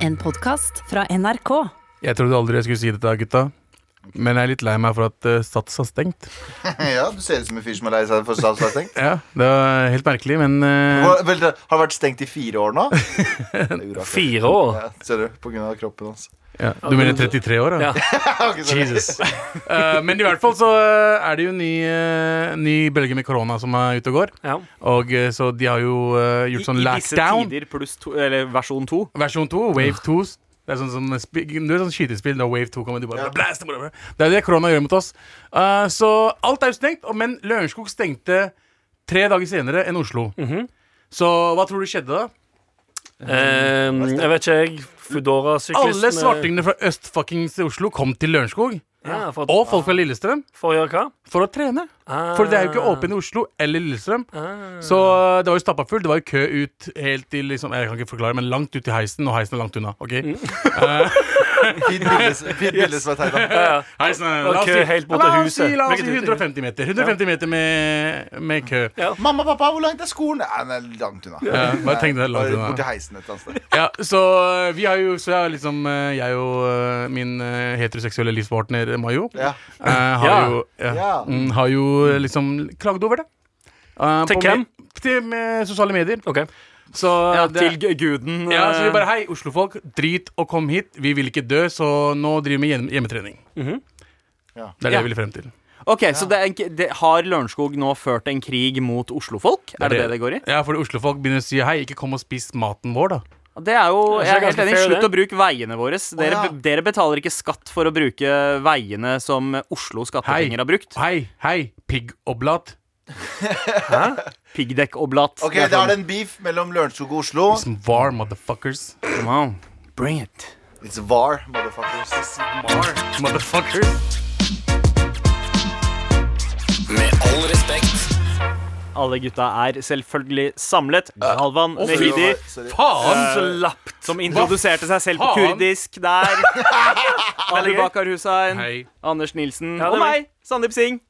En podkast fra NRK. Jeg trodde aldri jeg skulle si dette, gutta. Men jeg er litt lei meg for at uh, Sats har stengt. ja, Du ser ut som en fyr som er lei seg for at Sats har stengt. Ja, Det var helt merkelig, men uh, Vel, det har vært stengt i fire år nå. Fire år. Ja, ser du, på grunn av kroppen hans. Ja, Du mener 33 år, da? Ja. Jesus. Uh, men i hvert fall så eh, er det jo ny, uh, ny bølge med korona som er ute og går. Ja. Og uh, så de har jo gjort sånn I, I disse tider pluss to, eller versjon 2. Versjon 2, Wave 2. Det er sånn, sånn, du er sånn skytespill Da Wave 2 kommer. Du bare, blast, bla, bla, bla. Det er det korona gjør mot oss. Eh, så alt er jo stengt, men Lørenskog stengte tre dager senere enn Oslo. Mhm. Så hva tror du skjedde da? Um, jeg vet ikke, jeg. Foodora-syklistene Alle svartingene fra øst-fuckings Oslo kom til Lørenskog. ja, for, Og folk fra Lillestrøm for å gjøre hva? for å trene. Ah. For det er jo ikke åpent i Oslo eller Lillestrøm. Ah. Så uh, det var jo stappa fullt. Det var jo kø ut helt til liksom, Jeg kan ikke forklare, men langt ut i heisen, og heisen er langt unna. Ok? Fint bilde, fint bilde som er tegna. Heisen er, la oss kø si, helt bort la oss si, huset. la oss si 150 meter. 150 meter med, med kø. Ja. Mamma, pappa, hvor langt er skolen? Nei, den er langt unna. Ja, bare tenk deg langt Bare unna. Borti heisen et eller annet sted. Ja, så uh, vi har jo Så jeg har liksom uh, Jeg og uh, min heteroseksuelle livspartner Mayo Ja. uh, har, Ja. jo, mm, har jo liksom klagd over det. Uh, Til hvem? Med, Til med sosiale medier. OK. Så Ja, det, til guden. Ja, så vi eh, bare Hei, Oslofolk, drit og kom hit. Vi vil ikke dø, så nå driver vi med hjem hjemmetrening. Mhm. Ja. Det er det Ja. jeg vil frem til. Ok, Så det er en, det, har Lørenskog nå ført en krig mot oslofolk? Er det det det går i? Ja, fordi Oslofolk begynner å si hei, ikke kom og spis maten vår, da. Det er jo, jeg er helt enig. Slutt å bruke veiene våre. Dere, ja. dere betaler ikke skatt for å bruke veiene som Oslo skattepenger har brukt. Hei, hei, piggoblat. Piggdekkoblat. Ok, Da er det en beef mellom Lørenskog og Oslo. Some var, motherfuckers. Come on, bring it. It's VAR, motherfuckers. Motherfucker. Med all respekt. Alle gutta er selvfølgelig samlet. Galvan uh, Mehidi, faen Faen! lapt! som introduserte seg selv på kurdisk der. Ali Bakar Hussein, Hei. Anders Nilsen Ja, og meg, Sandeep Singh.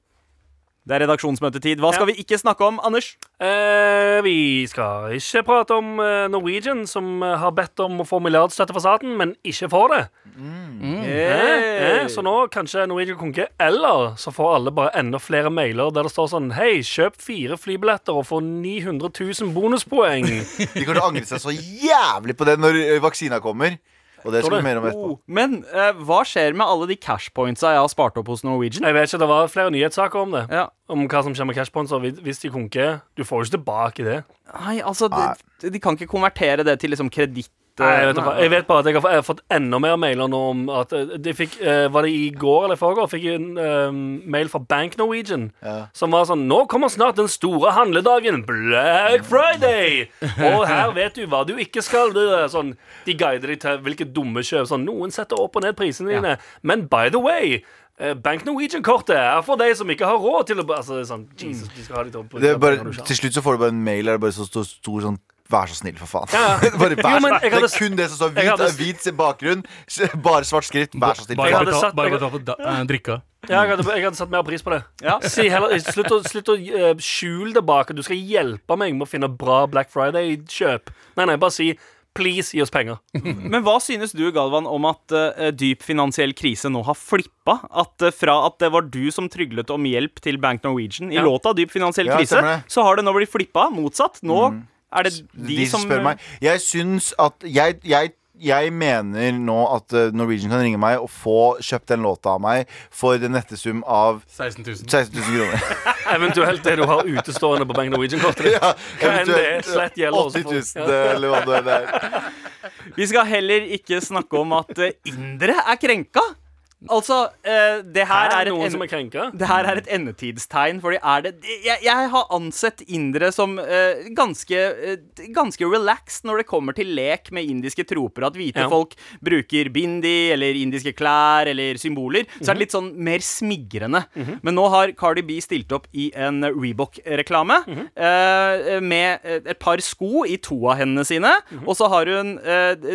Det er redaksjonsmøtetid. Hva skal vi ikke snakke om, Anders? Eh, vi skal ikke prate om eh, Norwegian, som eh, har bedt om å få milliardstøtte fra staten, men ikke får det. Eh, eh, så nå kanskje Norwegian konker, eller så får alle bare enda flere mailer der det står sånn Hei, kjøp fire flybilletter og få 900 000 bonuspoeng. De kommer til å angre seg så jævlig på det når vaksina kommer. Og det skal vi mer om etterpå. Oh, men eh, hva skjer med alle de cashpointsa jeg har spart opp hos Norwegian? Jeg vet ikke, Det var flere nyhetssaker om det. Ja. Om hva som skjer med cashpoints. og hvis- Hvis de konker Du får jo ikke tilbake det. Nei, altså, de, de kan ikke konvertere det til liksom kreditt. Jeg, vet, jeg vet bare at jeg har, jeg har fått enda mer mailer nå om at eh, de fikk, eh, Var det i går eller i forgår? Fikk en eh, mail fra Bank Norwegian Ja. som var sånn Nå kommer snart den store handledagen, Black Friday! Og her vet du hva du ikke skal. Det sånn, de guider deg til hvilke dumme kjøp. Sånn, noen setter opp og ned prisene dine. Men by the way Bank Norwegian-kortet er for deg som ikke har råd til å Altså, sånn, Jesus, de skal ha Det er bare, til slutt så får du bare en mail der det bare så stor, stor sånn Vær så snill, for faen. Ja. bare, vær, Jo, men det er kun det som står hvit, hadde- hvit bakgrunn, bare svart skrift. Vær så snill. Bare betal, bare betal for da, eh, drikka. Ja, jeg hadde, jeg hadde satt mer pris på det. Ja. Si heller, slutt å, slutt å uh, skjule det bak du skal hjelpe meg med å finne bra Black Friday-kjøp. Nei, nei, bare si please, gi oss penger. Men hva synes du, Galvan, om at uh, dyp finansiell krise nå har flippa? At uh, fra at det var du som tryglet om hjelp til Bank Norwegian i Ja. låta Dyp finansiell krise, så har det nå blitt flippa motsatt. Nå er det de, de som spør meg. Jeg syns at jeg, jeg, jeg mener nå at uh, Norwegian kan ringe meg og få kjøpt den låta av meg for den nette sum av 16 000. 16 000 kroner. Eventuelt det du har utestående på Bank Norwegian-kortet ditt. ja, eventuelt det er, eventuelt, slett gjelder også 80 for- 000, eller hva det er. Vi skal heller ikke snakke om at eh, indere er krenka. Altså, uh, det her Her er er en-. Det her er et endetidstegn, fordi er det Jeg, jeg har ansett indere som uh, ganske, uh, ganske relaxed når det kommer til lek med indiske troper. At hvite Ja. folk bruker bindi eller indiske klær eller symboler. Så er Mhm. det litt sånn mer smigrende. Men nå har Cardi B stilt opp i en Rebook-reklame Mhm. eh, med et par sko i to av hendene sine. Mhm. Og så har hun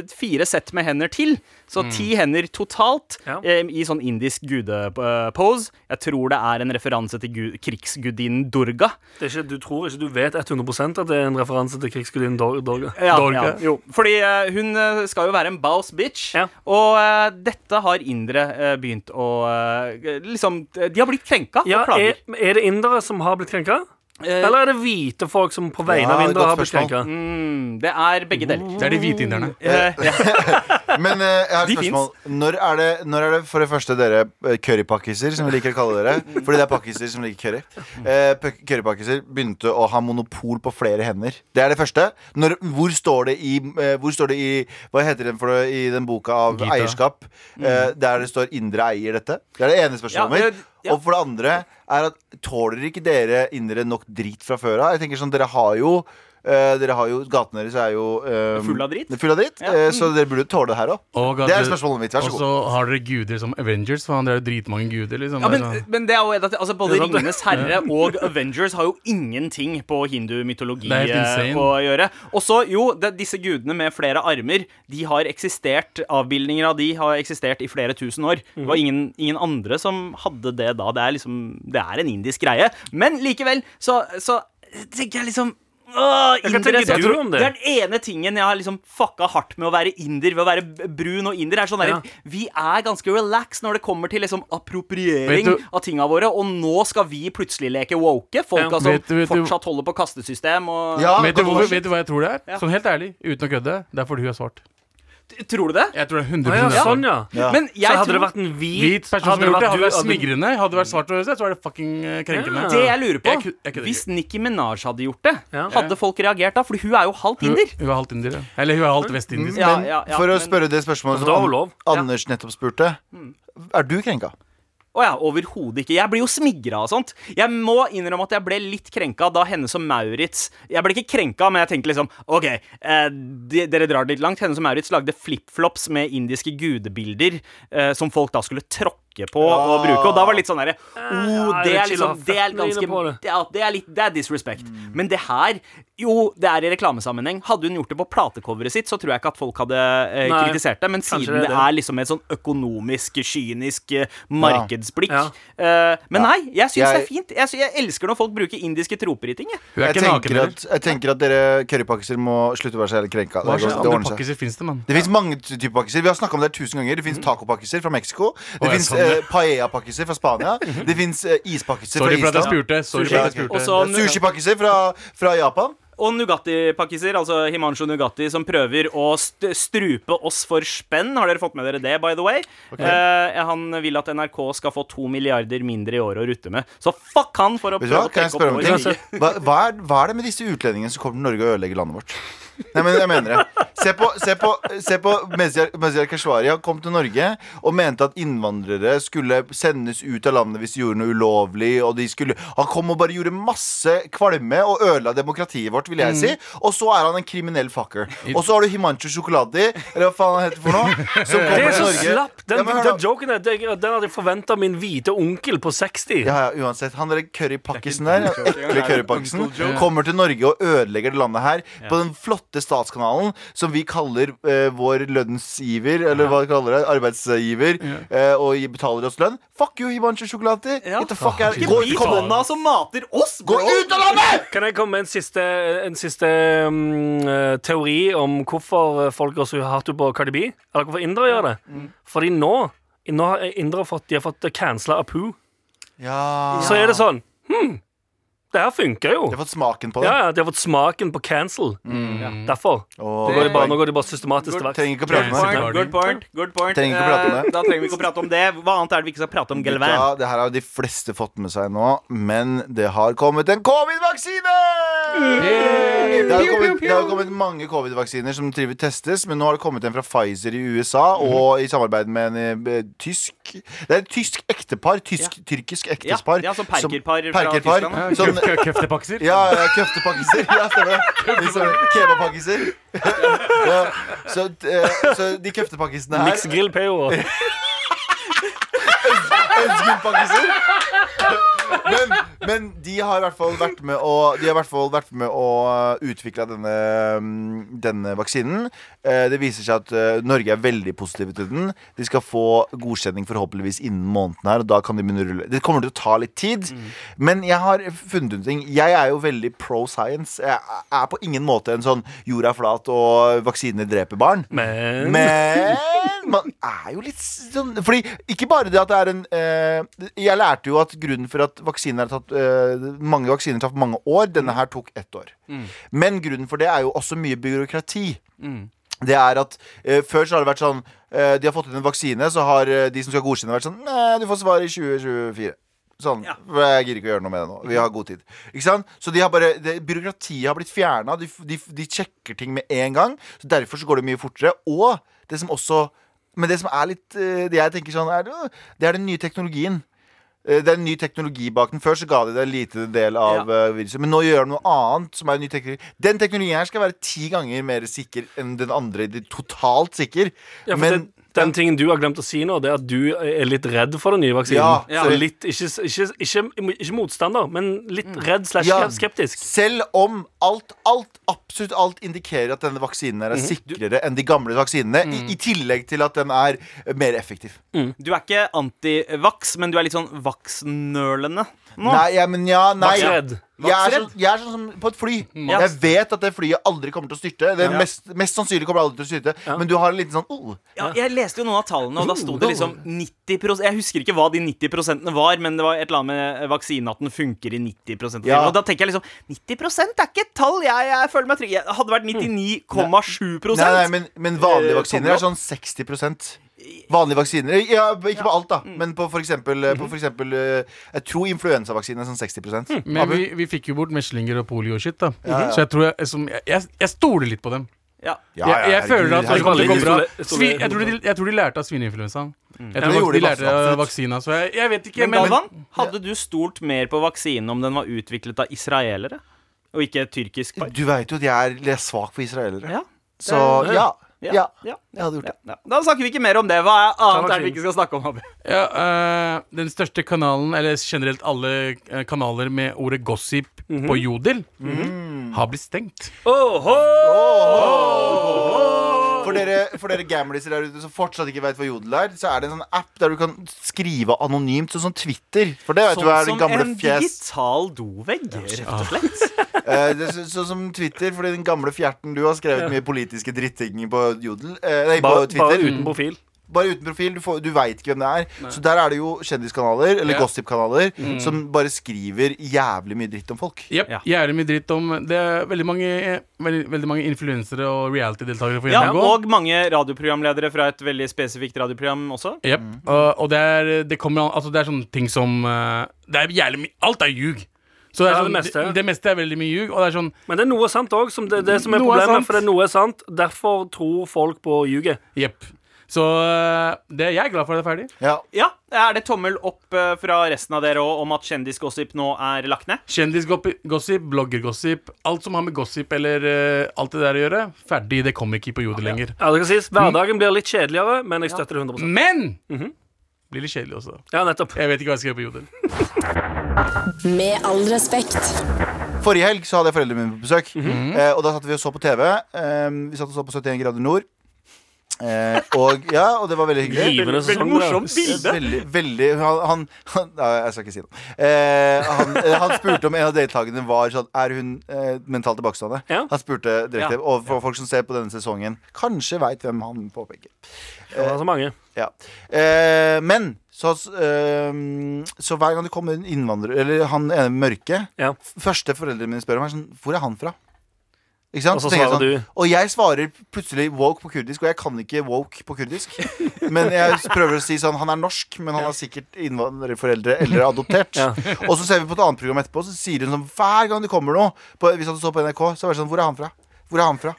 fire sett med hender til. Så ti hender totalt Ja. eh, i sånn indisk gudepose. Jeg tror det er en referanse til gu- krigsgudinnen Durga. Det er ikke, du tror ikke du vet 100% at det er en referanse til krigsgudinnen Dor- Dorga? Ja, Dorga. ja, jo. Fordi eh, hun eh, skal jo være en boss bitch, Ja. og eh, dette har indere eh, begynt å eh, Liksom, de har blitt krenka Ja, og klager. er, er det indere som har blitt krenka? Eller er det hvite folk som på vegne Ja, av indere har blitt krenka? Mm, det er begge deler. Det er de hvite inderne. Eh, ja. Men eh, jeg har et De spørsmål. Når er, det, når er det for det første dere eh, currypakkiser, som vi liker å kalle dere? Fordi det er pakkiser som liker curry. Eh, currypakkiser begynte å ha monopol på flere hender. Det er det første. Når, hvor, står det i, eh, hvor står det i Hva heter den for det, i den boka av Gita. eierskap? Eh, der det står 'indre eier' dette. Det er det ene spørsmålet Ja, mitt. det- ja. Og for det andre er at tåler ikke dere indre nok drit fra før av? Jeg tenker sånn, dere har jo dere har jo, Gatene deres er jo um, Full av dritt. Full av dritt Ja. eh, Så dere burde tåle det her òg. Og Det er spørsmålet mitt. Vær så god. Og så har dere guder som Avengers. For det er jo dritmange guder. Liksom. Ja, men, sånn- men det er jo altså Både. Ringenes herre og Avengers har jo ingenting på hindu-mytologi eh, å gjøre. Og så, jo, det, disse gudene med flere armer, de har eksistert Avbildninger av de har eksistert i flere tusen år. Det var ingen, ingen andre som hadde det da. Det er liksom Det er en indisk greie. Men likevel, så, så tenker jeg liksom Åh, indere, tenker så- om det? det er den ene tingen jeg har liksom fucka hardt med å være inder, ved å være brun og inder. er sånn der, Ja. Vi er ganske relax når det kommer til liksom appropriering av tinga våre, og nå skal vi plutselig leke woke. Folka Ja. som Vet du- vet du- fortsatt holder på kastesystem og Ja, vet, du hvor, vet du hva jeg tror det er? Ja. Sånn helt ærlig, uten å kødde. Det er fordi hun er svart. Tror du det? Jeg tror det er Å 100 ja, sånn, ja. Ja. Men jeg så hadde tror det vært en hvit, Hvit person hadde som gjort det, hadde det vært smigrende. Hadde det vært svart så er det fucking eh, krenkende. Ja. Det jeg lurer på Jeg jeg, jeg Hvis Nicki Minaj hadde gjort det, Ja. hadde folk reagert da? Fordi hun er jo halvt inder. hun er halvt inder, ja. Eller hun er halvt vestindisk. Ja, Men for å men- spørre det spørsmålet hun som Anders nettopp spurte, er du krenka? Å ja, overhodet ikke. Jeg blir jo smigra og sånt. Jeg må innrømme at jeg ble litt krenka da henne som Maurits Jeg ble ikke krenka, men jeg tenkte liksom OK, eh, de, dere drar det litt langt. Henne som Maurits lagde flipflops med indiske gudebilder eh, som folk da skulle tråkke på å bruke. Og da var det litt sånn derre oh, Det er liksom Det er ganske det. ja, det er litt Det er disrespect. Men det her Jo, det er i reklamesammenheng. Hadde hun gjort det på platecoveret sitt, så tror jeg ikke at folk hadde eh, Nei, kritisert det. Men siden det det er det. er liksom et sånn økonomisk, kynisk eh, markedsblikk Ja. Eh, men nei, jeg syns det er fint. Jeg, jeg elsker når folk bruker indiske troper i ting. jeg. Jeg tenker, at, jeg tenker at dere currypakkiser må slutte å være så jævlig krenka. Hva Det, slags andre pakkiser fins det, mann? Det fins mange typer pakkiser. Vi har snakka om det tusen ganger. Det fins tacopakkiser fra Mexico. Det oh, fins eh, paella-pakkiser fra Spania. Det fins eh, ispakkiser fra Island. Sorry for at jeg spurte. er Sushipakkiser fra, fra Japan. Og Nugatti-pakkiser, altså Himanshu Nugatti, som prøver å st strupe oss for spenn. Har dere fått med dere det, by the way? Eh, han vil at NRK skal få to milliarder mindre i året å rutte med. Så fuck han for å hva? prøve å trekke opp vår? Hva, hva, er, hva er det med disse utlendingene som kommer til Norge og ødelegger landet vårt? Nei, men jeg mener det. Se på, se på, se på Mazyar Keshvari. Han kom til Norge og mente at innvandrere skulle sendes ut av landet hvis de gjorde noe ulovlig. Og de skulle, han kom og bare gjorde masse kvalme og ødela demokratiet vårt, vil jeg si. Og så er han en kriminell fucker. Og så har du Himancho Chokoladi, eller hva faen han heter for noe, som Det kommer er til så Norge. slapp. Den, Ja, men den joken er, den den hadde jeg forventa min hvite onkel på 60. Ja, ja, uansett. Han derre currypakkisen der, ekle currypakkisen, kommer til Norge og ødelegger det landet her på den flotte statskanalen som vi kaller eh, vår lønnsgiver, eller hva vi kaller det, arbeidsgiver, eh, og gi- betaler oss lønn. Fuck you, Hibanshu Sjokolade! Ja. Get the fuck out. Ikke Gå, kom, kona som mater oss, gå bro! ut av landet! Kan jeg komme med en siste, en siste mm, eh, teori om hvorfor folk går så hardt ut på Cardi B? Eller hvorfor indere gjør det? Fordi nå, nå har indere fått, de har fått cancela Apu. Ja. Så er det sånn Hm, det her funker jo. De har fått smaken på det. Ja, ja, De har fått smaken på cancel. Derfor. Oh. Nå går de bare, nå går de bare systematisk til verks. Trenger ikke å prate om det. point, good point, good point. Trenger ikke å prate om Eh, det. Da trenger vi ikke å prate om det. Hva annet er det vi ikke skal prate om, Gelvan? Ja, det her har de fleste fått med seg nå, men det har kommet en covid-vaksine! Det har kommet, det har kommet mange covid-vaksiner som triver testes, men nå har det kommet en fra Pfizer i USA, og i samarbeid med en eh, tysk Det er et tysk ektepar. Tysk, Tyrkisk Ja, ja, som- perkerpar fra perkerpar. Tyskland. Kø- Køftepakkiser? ja, køftepakkiser. Ja, stemmer det. Kebabpakkiser. Ja, så, eh, så de køftepakkisene her Mix grill PO. Men, men de har i hvert fall vært med å De har hvert fall vært med å utvikle denne, mm, denne vaksinen. Eh, Det viser seg at eh, Norge er veldig positive til den. De skal få godkjenning forhåpentligvis innen måneden her. Og da kan de begynne å rulle. Det kommer til å ta litt tid. Men jeg har funnet ut ting. Jeg er jo veldig pro science. Jeg er på ingen måte en sånn jorda er flat og vaksiner dreper barn. Men, Men man er jo litt sånn Fordi ikke bare det at det er en eh, Jeg lærte jo at grunnen for at vaksiner har tatt eh, mange vaksiner tatt mange år, denne her tok ett år. Men grunnen for det er jo også mye byråkrati. Det er at eh, Før så har det vært sånn eh, De har fått inn en vaksine, så har eh, de som skal godkjenne, vært sånn Nei, du får svar i 2024. Sånn. Ja. Jeg gidder ikke å gjøre noe med det nå. Vi har god tid. Ikke sant? Så de har bare, det, byråkratiet har blitt fjerna. De, de, de sjekker ting med en gang. Så Derfor så går det mye fortere. Og det som også Men det som er litt eh, Det jeg tenker sånn er, Det er den nye teknologien. Eh, Det er en ny teknologi bak den. Før så ga de det en liten del av ja. viruset. Men nå gjør de noe annet som er en ny teknologi. Den teknologien her skal være ti ganger mer sikker enn den andre. Det Totalt sikker. ja, Men det, den tingen du har glemt å si nå, det er at du er litt redd for den nye vaksinen. Ja, Ja. Så litt, ikke, ikke, ikke, ikke motstander, men litt redd slash Ja. skeptisk. Selv om alt, alt, absolutt alt indikerer at denne vaksinen er sikrere enn de gamle vaksinene, i, i tillegg til at den er mer effektiv. Du er ikke antivaks, men du er litt sånn vaksnølende nå. Nei, ja, men ja, nei. Vaksredd. Jeg er, sånn, jeg er sånn som på et fly. Ja. Jeg vet at det flyet aldri kommer til å styrte. Det Ja. mest, mest sannsynlig kommer aldri til å styrte. Men du har en liten sånn oh. Ja, jeg leste jo noen av tallene, og da sto det liksom 90 Jeg husker ikke hva de 90 var, men det var et eller annet med vaksinen at den funker i 90 av Ja. Og da tenker jeg liksom 90% er ikke et tall jeg, jeg føler meg trygg Jeg hadde vært 99,7 Nei, nei, men, men vanlige Eh, vaksiner er sånn 60 Vanlige vaksiner Ja, ikke på alt, da. Mm. Men på for eksempel, -hmm. på for eksempel eh, Jeg tror influensavaksine er sånn 60% Men vi, vi fikk jo bort meslinger og polio og shit, da. ja. Så jeg tror jeg, som, jeg, jeg, jeg stoler litt på dem. ja. Ja, jeg, jeg føler at det kommer til å gå bra. Svi, jeg, tror de, jeg tror de lærte av svineinfluensaen. Jeg tror de de lærte av vaksina. Så jeg, jeg vet ikke. Men Galvan, hadde du stolt mer på vaksinen om den var utviklet av israelere? Og ikke tyrkisk par? Du vet jo at jeg er svak for israelere. Ja. Så ja. Ja. Jeg hadde gjort det. Ja. Da snakker vi ikke mer om det. Hva er annet er det vi ikke skal snakke om? Eh, den største kanalen, eller generelt alle eh, kanaler med ordet gossip på Jodel, har blitt stengt. Åhå! For dere, for dere gamliser der ute som fortsatt ikke vet hva Jodel er, så er det en sånn app der du kan skrive anonymt, sånn som Twitter. For det vet du er den som en digital dovegg, rett og slett. Uh, det er så- Sånn som Twitter, fordi den gamle fjerten du har skrevet mye politiske dritting på Jodel. Eh, nei, på Twitter. bare uten profil. Bare uten profil. Du, får- du veit ikke hvem det er. Så der er det jo kjendiskanaler, eller Ja. gossipkanaler, som bare skriver jævlig mye dritt om folk. Yep, Ja. Jævlig mye dritt om Det er veldig mange, veldig, veldig mange influensere og reality-deltakere for Ja, gjennomgå. og mange radioprogramledere fra et veldig spesifikt radioprogram også. Yep. Og, og det er Det kommer an Altså det er sånne ting som uh, Det er jævlig mye Alt er ljug. Så det, er Ja, sånn, det meste. det, det meste er veldig mye ljug. Og det er sånn Men det er noe sant òg. Det, det som er Noe er problemet, sant. for det er noe er sant. Derfor tror folk på ljuget. Jepp. Så eh, det, jeg er glad for at det er ferdig. Ja. Ja, Er det tommel opp eh, fra resten av dere òg om at kjendisgossip nå er lagt ned? Kjendisgossip, bloggergossip, alt som har med gossip eller uh, alt det der å gjøre, ferdig. Det kommer ikke på jordet lenger. Ja, det kan sies, Hverdagen blir litt kjedeligere, men jeg støtter det 100% Men blir litt kjedelig også. Ja, nettopp. Jeg vet ikke hva jeg skal gjøre på Jodel. Med all respekt. Forrige helg så hadde jeg foreldrene mine på besøk. Mhm. eh, og da satt vi og så på TV. Eh, vi satt og så på 71 grader nord. Eh, og ja, og det var veldig hyggelig. Veldig, Veldig sesong. morsomt bilde. Veldig, veldig Han, han, han Nei, Jeg skal ikke si noe. Eh, han, eh, han spurte om en av deltakerne var sånn Er hun eh, mentalt tilbakestående. Ja. Han spurte direkte. Ja. Og for folk som ser på denne sesongen, kanskje veit hvem han påpeker. Det var så mange. Ja. Eh, men så, eh, så hver gang det kommer en innvandrer Eller han ene mørke Ja. Første foreldrene mine spør om, er sånn Hvor er han fra? Ikke sant? Og så jeg svarer sånn, og jeg svarer plutselig woke på kurdisk, og jeg kan ikke woke på kurdisk. Men jeg prøver å si sånn Han er norsk, men han har sikkert innvandrerforeldre eller adoptert. Ja. Og så ser vi på et annet program etterpå, så sier hun sånn hver gang det kommer noe på, Hvis han så på NRK, så var det sånn Hvor er han fra? Hvor er han fra?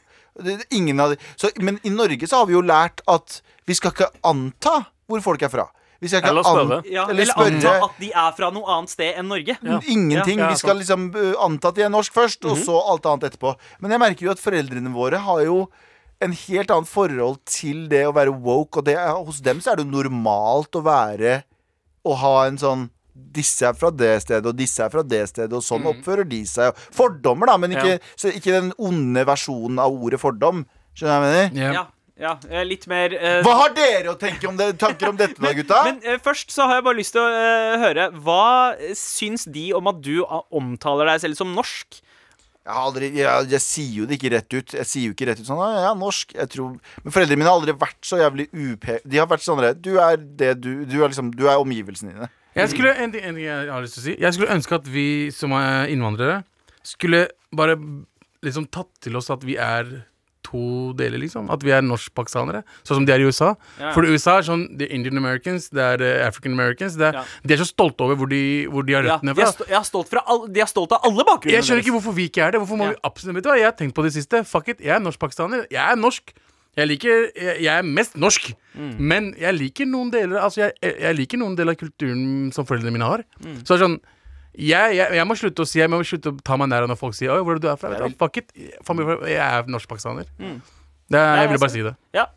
Ingen av de så, Men i Norge så har vi jo lært at vi skal ikke anta hvor folk er fra. Vi skal ikke Eller spørre. an- Ja, eller eller spørre. anta at de er fra noe annet sted enn Norge. Ingenting. Ja, ja, vi skal liksom uh, anta at de er norsk først, Mhm. og så alt annet etterpå. Men jeg merker jo at foreldrene våre har jo en helt annet forhold til det å være woke. Og det er, hos dem så er det jo normalt å være Å ha en sånn disse er fra det stedet, og disse er fra det stedet, og Mm. sånn oppfører de seg. Fordommer, da, men ikke, så ikke den onde versjonen av ordet fordom. Skjønner du hva jeg mener? Ja. Ja, ja, eh, litt mer uh... Hva har dere å tenke om det, tanker om dette, da, gutta? Men eh, først så har jeg bare lyst til å uh, høre Hva syns de om at du ah, omtaler deg selv som norsk? Jeg, har aldri, jeg, jeg sier jo det ikke rett ut. Jeg sier jo ikke rett ut sånn Jeg er norsk. Jeg tror, men foreldrene mine har aldri vært så jævlig UP... De har vært sånn der, Du er det du Du er liksom Du er omgivelsene dine. Jeg skulle, en, en ting jeg har lyst til å si Jeg skulle ønske at vi som er innvandrere Skulle bare liksom tatt til oss at vi er to deler, liksom. At vi er norsk-pakistanere. Sånn som de er i USA. Ja. For USA er sånn er Indian Americans, det er eh, African Americans. Det er, Ja. De er så stolte over hvor de, hvor de har røttene er fra. De er stolt fra all, de er stolt av alle bakgrunnene Jeg skjønner ikke hvorfor vi ikke er det. Hvorfor må Ja. vi absolutt Vet du hva, Jeg har tenkt på det siste. Fuck it, jeg er norsk-pakistaner. Jeg er norsk. Jeg liker Jeg, jeg er mest norsk. Mm. Men jeg liker noen deler Altså jeg, jeg liker noen deler av kulturen som foreldrene mine har. Mm. Så det er sånn jeg, jeg, jeg må slutte å si Jeg må slutte å ta meg nær når folk sier Oi, hvor er det du er fra? Jeg, fuck it. Jeg er norsk-pakistaner. Mm. jeg ville bare si det. Ja.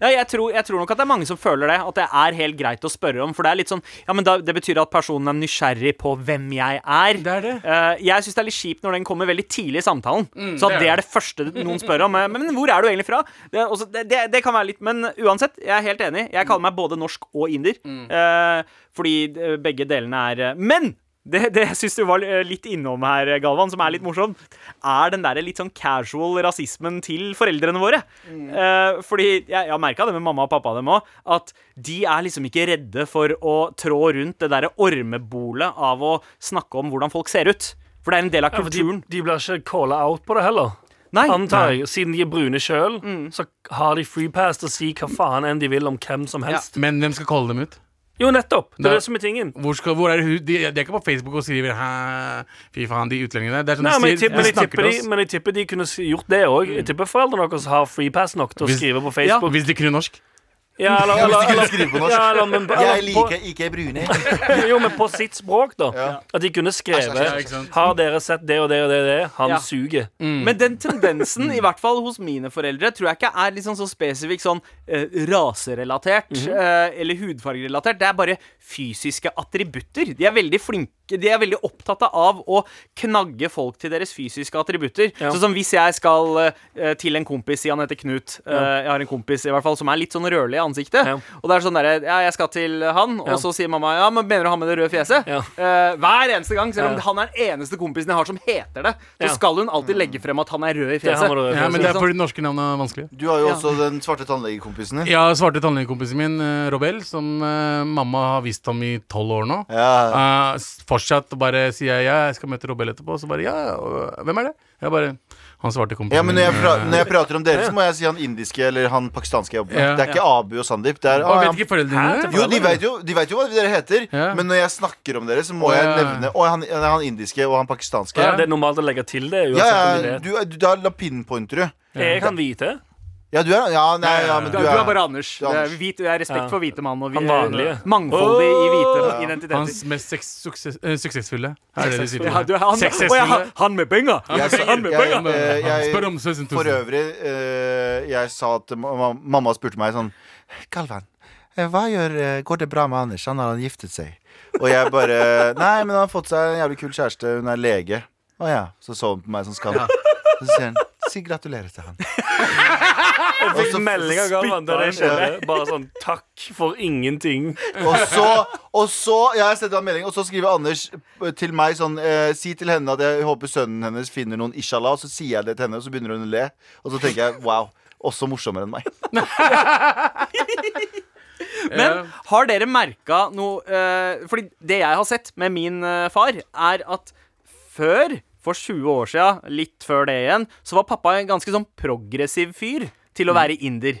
Ja, jeg, tror, jeg tror nok at det er mange som føler det. At det er helt greit å spørre om. For det er litt sånn Ja, men da, det betyr at personen er nysgjerrig på hvem jeg er. Det er det. Uh, jeg syns det er litt kjipt når den kommer veldig tidlig i samtalen. så at det er det er det. første noen spør om. Men, Men hvor er du egentlig fra? Det, også, det, det, kan være litt Men uansett, jeg er helt enig. Jeg kaller meg både norsk og inder. eh, fordi eh, begge delene er eh, Men! Det, det jeg syns du var litt innom her, Galvan, som er litt morsom, er den der litt sånn casual rasismen til foreldrene våre. Eh, fordi jeg, jeg har merka det med mamma og pappa dem òg, at de er liksom ikke redde for å trå rundt det derre ormebolet av å snakke om hvordan folk ser ut. For det er en del av Ja, de, kulturen. de blir ikke calla out på det heller. Nei. Antar jeg. Siden de er brune sjøl, så har de free pass til å si hva faen enn de vil om hvem som helst. Men hvem skal calle dem ut? Jo, nettopp. Det er det som er tingen. Hvor, skal, hvor er det de, de er ikke på Facebook og skriver Fy faen, de utlendingene. Det er sånn Nei, de men, jeg tipper, jeg tipper de, men jeg tipper de kunne gjort det òg. Jeg tipper foreldrene deres har free pass nok til å Hvis- skrive på Facebook. Hvis de kunne norsk. Ja, eller, Ja, hvis de eller, kunne eller, skrive på norsk. ja, eller, men, eller, jeg liker ikke brune. jo, men på sitt språk, da. Ja. At de kunne skrevet. Har dere sett det og det og det og det? Han Ja. suger. Men den tendensen, i hvert fall hos mine foreldre, tror jeg ikke er liksom så spesifikk sånn eh, raserelatert eh, eller hudfargerelatert. Det er bare fysiske attributter. De er veldig flinke De er veldig opptatt av å knagge folk til deres fysiske attributter. Ja. Sånn som hvis jeg skal uh, til en kompis, si han heter Knut. eh, jeg har en kompis i hvert fall som er litt sånn rødlig i ansiktet. Ja. Og det er sånn derre Ja, jeg skal til han, Ja. og så sier mamma Ja, men mener du han med det røde fjeset? Ja. Eh, hver eneste gang, selv om Ja. han er den eneste kompisen jeg har som heter det, så Ja. skal hun alltid legge frem at han er rød i fjeset. det røde Ja, men det er fordi norske navn er vanskelig. Du har jo Ja. også den svarte tannlegekompisen din. Ja, svarte tannlegekompisen min, Robel, som mamma har visst ham i tolv år nå. Ja. S- fortsatt bare sier jeg ja, jeg skal møte Robel etterpå. Så bare ja, og, hvem er det? Jeg bare Han svarte kompisen Ja, men når jeg, pra når jeg prater om dere, så må jeg si han indiske eller han pakistanske jeg jobber med. Ja. Det er ikke Abu og Sandeep. Det er, eh, ah, vet ikke foreldrene dine? Jo, de vet jo, de vet jo hva dere heter, Ja. men når jeg snakker om dere, så må jeg nevne Å, han, han indiske og han pakistanske. Ja, Ja, det er normalt å legge til det. ja, ja, om de vet. du, du, da la pinpointer du. Jeg kan vite. Ja, du er Ja, nei, ja, men Du, du du er er bare Anders. Du er Det er, hvit, det er respekt Ja. for hvite mann og vi, Han vanlige. mangfoldig i hvite Ja. identiteter. Hans mest eh, suksessfulle. Er det de sier Ja, du, han, ja, han, han med penger! Han, med penger! eh, Spør om sønnen For øvrig, eh, jeg sa at Mamma spurte meg sånn Galvan, hva gjør Går det bra med Anders? Han har han giftet seg. Og jeg bare Nei, men han har fått seg en jævlig kul kjæreste. Hun er lege. Å ja. Så så hun på meg som skam. Så sier han Si gratulerer til han. Jeg fikk melding av Galvan da det skjedde. Bare sånn takk for ingenting. Og så, og så Jeg har sett en melding, og så skriver Anders til meg sånn eh, Si til henne at jeg håper sønnen hennes finner noen inshallah. Og så sier jeg det til henne, og så begynner hun å le. Og så tenker jeg wow. Også morsommere enn meg. Men har dere merka noe eh, Fordi det jeg har sett med min eh, far, er at før, for 20 år sia, litt før det igjen, så var pappa en ganske sånn progressiv fyr. Til å være inder.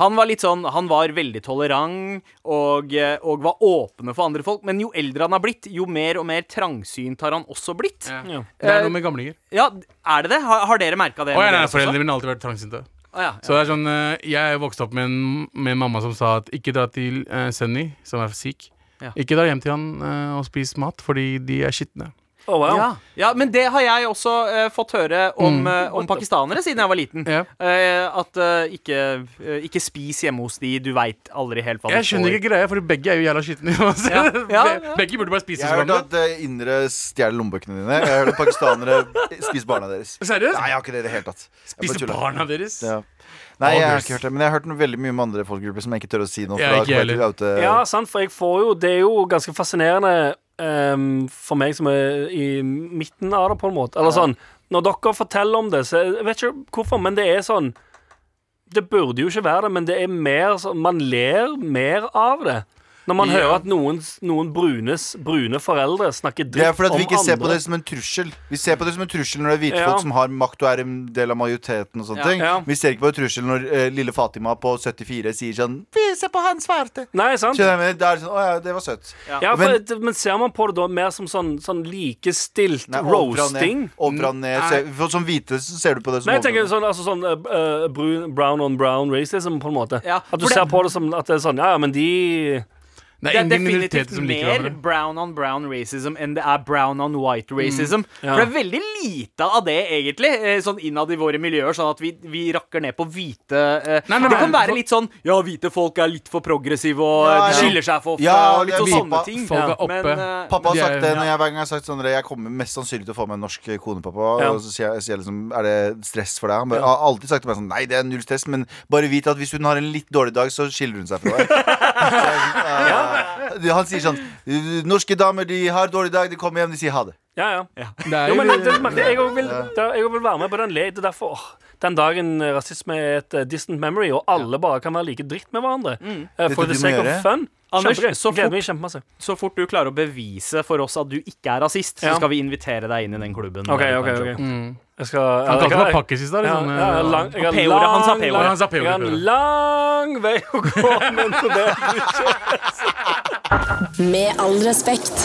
Han var litt sånn Han var veldig tolerant og, eh, og var åpne for andre folk. Men jo eldre han har blitt, jo mer og mer trangsynt har han også blitt. Ja, Ja. Det er noe med gamlinger. Ja, Er det det? Har, har dere merka det? Å, med ja, nei, foreldrene mine har alltid vært trangsynte. Å, ja, Så det er sånn eh, Jeg vokste opp med en, med mamma som sa at ikke dra til uh, Sunny, som er sikh. Ja. Ikke dra hjem til han uh, og spis mat, fordi de er skitne. Å, wow. Ja, ja, men det har jeg også uh, fått høre om, Mm. uh, om pakistanere siden jeg var liten. Yeah. Uh, at eh, ikke, ikke spis hjemme hos de, du veit aldri helt hva Jeg skjønner ikke greia, for begge er jo jævla skitne. Ja, ja, ja. Begge burde bare spise Jeg har hørt hverandre. at indere stjeler lommebøkene dine. Jeg har hørt at pakistanere spiser barna deres. Seriøst? Nei, jeg har ikke det i det hele tatt. Jeg bare Spise tuller. barna deres? Ja. Nei, jeg har ikke hørt det, men jeg har hørt noe veldig mye om andre folkegrupper som jeg ikke tør å si noe. Oute- Ja, sant, for jeg får jo Det er jo ganske fascinerende ehm, for meg som er i midten av det, på en måte. Eller sånn Når dere forteller om det, så Jeg vet ikke hvorfor, men det er sånn Det burde jo ikke være det, men det er mer sånn Man ler mer av det. Når man Ja. hører at noen, noen brunes, brune foreldre snakker Det dritt er fordi at vi ikke ser på det som en trussel. Vi ser på det som en trussel når det er hvite Ja. folk som har makt og er en del av majoriteten. og sånne Ja. ting Ja. Vi ser ikke på en trussel når eh, lille Fatima på 74 sier sånn Vi ser på han svarte. Nei, sant? Skjønner du? Det er sånn, Å ja, det var søtt. Ja, for, Men- men, ser man på det da mer som sånn, sånn likestilt Nei, ovenfra og roasting? ned. Ovenfra og ned. Se, for som hvite så ser du på det som Nei, jeg tenker ovenfra og sånn, altså sånn eh, eh, brun, brown on brown racism, på en måte. Ja, at du for det- ser på det som at det er sånn Ja, ja, men de Det Det er er ingen definitivt som liker mer brown on brown racism enn det er brown on white racism. ja. For det er veldig lite av det, egentlig, eh, sånn innad i våre miljøer. Sånn at vi, vi rakker ned på hvite eh, Nei, nei, Det kan nei, være for- litt sånn Ja, hvite folk er litt for progressive, og Ja, de ja. skiller seg for ofte, Ja, og litt det er sånn sånne ting. folk er oppe. Men, uh, Pappa har sagt er- det når jeg hver gang jeg har sagt sånn Jeg kommer mest sannsynlig til å få meg en norsk kone, pappa. Ja. Og så sier jeg, sier jeg liksom Er det stress for deg? Han bare, har alltid sagt til meg sånn Nei, det er null stress, men bare vit at hvis hun har en litt dårlig dag, så skiller hun seg fra deg. Så. Han sier sånn Norske damer de har dårlig dag, de kommer hjem, de sier ha det. Ja, ja. ja. Jo, men det, det, jeg, òg vil, vil være med på den le. Er derfor Den dagen eh, rasisme er et eh, distant memory, og alle bare kan være like dritt med hverandre. Mm. For the sake of fun. Anders, så fort- Så fort du klarer å bevise for oss at du ikke er rasist, Ja. så skal vi invitere deg inn i den klubben. OK, okay, okay. OK. ok. Mm. Jeg skal Han jeg- kalte meg pakkis i stad. Liksom. ja, jeg lang, jeg har han sa lang- Han sa Jeg har en lang vei å gå. Men så det Med all respekt.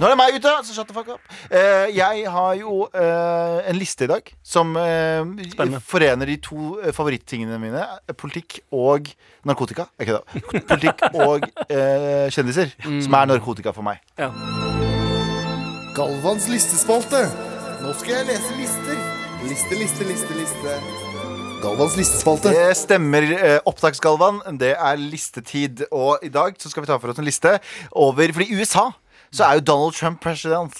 Nå er det meg ute, så shut the fuck up. Eh, jeg har jo eh, en liste i dag som eh, forener de to eh, favorittingene mine. Politikk og narkotika. Ikke da. Politikk og eh, kjendiser. Som er narkotika for meg. Ja. Galvans listespalte. Nå skal jeg lese lister. Liste, liste, liste, liste. Galvans listespalte. Det stemmer, eh, Opptaksgalvan. Det er listetid. Og i dag så skal vi ta for oss en liste over For i USA så er jo Donald Trump president.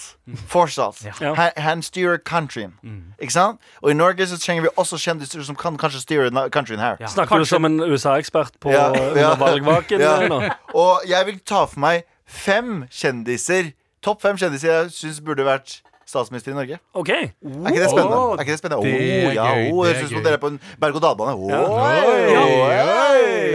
Fortsatt. Ja. Han, han styrer countryen. Ikke sant? Og i Norge så trenger vi også kjendiser som kan kanskje styre countryen her. Snakker du som en USA-ekspert på Ja, ja. valgvaken Ja. Og jeg vil ta for meg fem kjendiser. Topp fem kjendiser jeg syns burde vært statsminister i Norge. OK. Er ikke det spennende? Er ikke det spennende? det er Åh, ja, gøy, åh, jeg er syns dere er på en berg-og-dal-bane. Ja.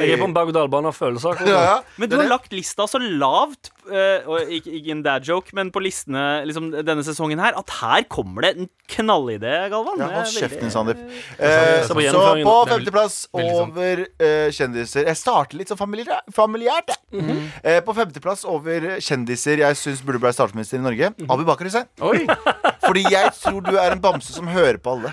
Jeg er på en berg-og-dal-bane av følelser. Ja, ja. Men du har lagt lista så lavt, uh, og ikke, ikke en dad joke, men på listene liksom, denne sesongen her, at her kommer det en knallidé, Galvan. Ja, hold kjeften din, Sandeep. Eh, så på femteplass over uh, kjendiser Jeg starter litt sånn familiært. familiært jeg. Mm -hmm. uh, på femteplass over kjendiser jeg syns burde bli statsminister i Norge. Mhm. Abu Bakar Hussein. Fordi jeg tror du er en bamse som hører på alle.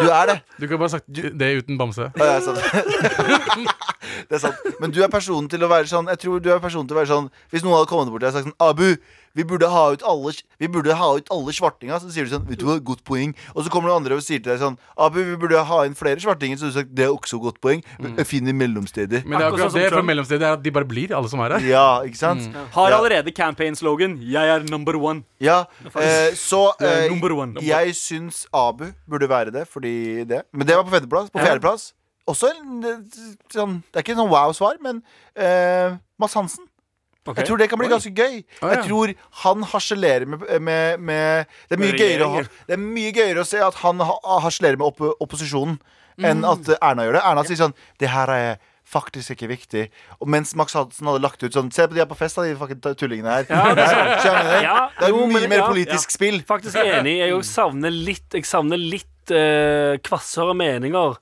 Du er det. Du kunne bare sagt det uten bamse. Ja, jeg sa sant. det er sant. Men du er personen til å være sånn Jeg tror du er personen til å være sånn Hvis noen hadde kommet bort og sagt sånn Abu, vi burde ha ut alle Vi burde ha ut alle svartinga. Så sier du sånn Vet du hva, godt poeng. Og så kommer noen andre og sier til deg sånn Abu, vi burde ha inn flere svartinger. Så du sagt det er også godt poeng. Jeg finner mellomsteder. Men det er Akkurat det fra mellomstedet er at de bare blir, alle som er her. Ja, ikke sant? Har Ja. allerede campaign-slogan 'Jeg er number one'. Ja, eh, så eh, number one. Jeg syns Abu burde være det, fordi det. Men det var på femteplass. På Ja. fjerdeplass også en eh, sånn Det er ikke noe wow-svar, men uh, Mads Hansen. Okay. Jeg tror det kan bli ganske gøy. Å, ja. Jeg tror han harselerer med, med, med Det er mye gøyere. Det er mye gøyere å se at han harselerer med opp, opposisjonen, enn Mm. at eh, Erna gjør det. Erna sier sånn Det her er faktisk ikke viktig. Og mens Max Hansen hadde lagt ut sånn Se på de her på fest, da, de fucking tullingene her. Ja, det er? Ja, det er jo, mye men- mer ja, politisk spill. Faktisk enig. Jeg òg savner litt Jeg savner litt eh, kvassere meninger